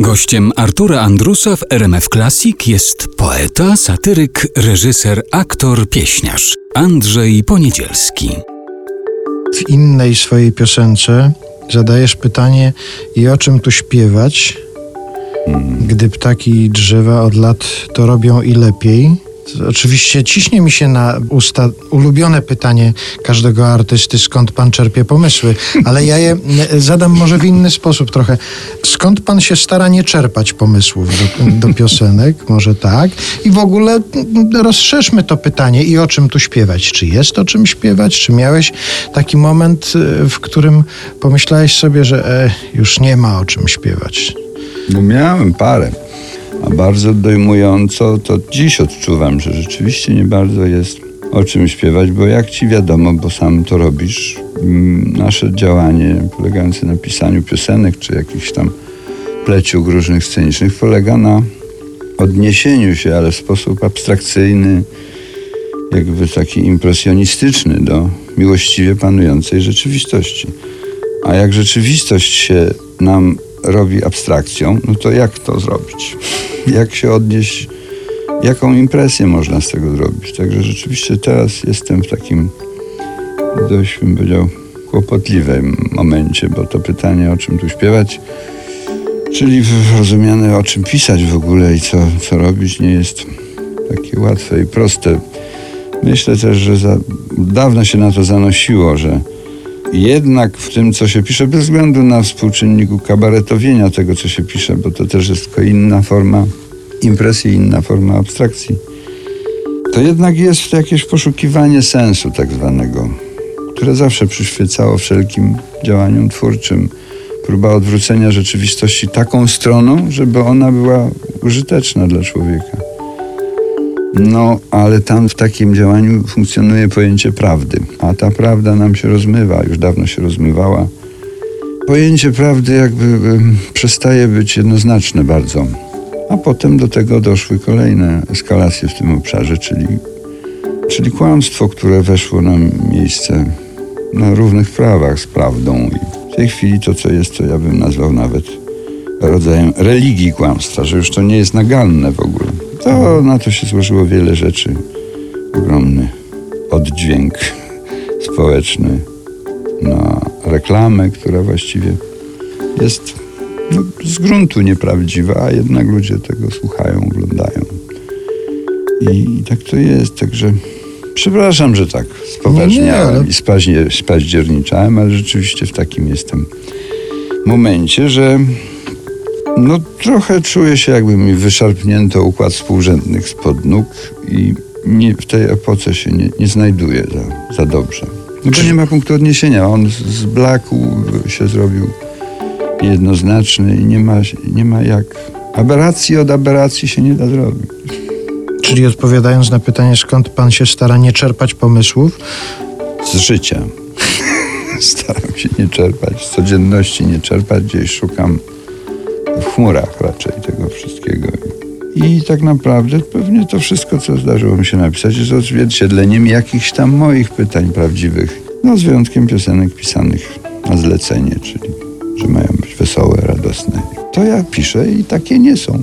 Gościem Artura Andrusa w RMF Classic jest poeta, satyryk, reżyser, aktor, pieśniarz Andrzej Poniedzielski. W innej swojej piosence zadajesz pytanie i o czym tu śpiewać, gdy ptaki i drzewa od lat to robią i lepiej. Oczywiście ciśnie mi się na usta ulubione pytanie każdego artysty, skąd pan czerpie pomysły, ale ja je e, zadam może w inny sposób trochę. Skąd pan się stara nie czerpać pomysłów do, do piosenek? Może tak? I w ogóle mm, rozszerzmy to pytanie i o czym tu śpiewać? Czy jest o czym śpiewać? Czy miałeś taki moment, e, w którym pomyślałeś sobie, że e, już nie ma o czym śpiewać? No miałem parę. Bardzo dojmująco to dziś odczuwam, że rzeczywiście nie bardzo jest o czym śpiewać, bo jak ci wiadomo, bo sam to robisz, mm, nasze działanie polegające na pisaniu piosenek czy jakichś tam pleciu różnych scenicznych polega na odniesieniu się, ale w sposób abstrakcyjny, jakby taki impresjonistyczny do miłościwie panującej rzeczywistości. A jak rzeczywistość się nam robi abstrakcją, no to jak to zrobić? Jak się odnieść? Jaką impresję można z tego zrobić? Także rzeczywiście teraz jestem w takim dość, bym powiedział, kłopotliwym momencie, bo to pytanie, o czym tu śpiewać, czyli rozumiane, o czym pisać w ogóle i co, co robić, nie jest takie łatwe i proste. Myślę też, że za, dawno się na to zanosiło, że jednak w tym, co się pisze, bez względu na współczynniku kabaretowienia tego, co się pisze, bo to też jest tylko inna forma impresji, inna forma abstrakcji, to jednak jest jakieś poszukiwanie sensu tak zwanego, które zawsze przyświecało wszelkim działaniom twórczym. Próba odwrócenia rzeczywistości taką stroną, żeby ona była użyteczna dla człowieka. No, ale tam w takim działaniu funkcjonuje pojęcie prawdy, a ta prawda nam się rozmywa, już dawno się rozmywała. Pojęcie prawdy jakby przestaje być jednoznaczne bardzo. A potem do tego doszły kolejne eskalacje w tym obszarze, czyli, czyli kłamstwo, które weszło na miejsce na równych prawach z prawdą. I w tej chwili to, co jest, to ja bym nazwał nawet rodzajem religii kłamstwa, że już to nie jest naganne w ogóle. To na to się złożyło wiele rzeczy. Ogromny oddźwięk społeczny na reklamę, która właściwie jest no, z gruntu nieprawdziwa, a jednak ludzie tego słuchają, oglądają. I, tak to jest, także przepraszam, że tak spoważniałem nie, ale... i spaźnie, spaździerniczałem, ale rzeczywiście w takim jestem momencie, że no trochę czuję się jakby mi wyszarpnięto układ współrzędnych spod nóg i nie, w tej epoce się nie, nie znajduję za, za dobrze. No bo nie ma punktu odniesienia. On z blaku się zrobił jednoznaczny i nie ma, nie ma jak. Aberracji od aberracji się nie da zrobić. Czyli odpowiadając na pytanie, skąd pan się stara nie czerpać pomysłów? Z życia. Staram się nie czerpać, z codzienności nie czerpać, gdzieś szukam w chmurach raczej tego wszystkiego. I tak naprawdę pewnie to wszystko, co zdarzyło mi się napisać, jest odzwierciedleniem jakichś tam moich pytań prawdziwych. No z wyjątkiem piosenek pisanych na zlecenie, czyli że mają być wesołe, radosne. To ja piszę i takie nie są.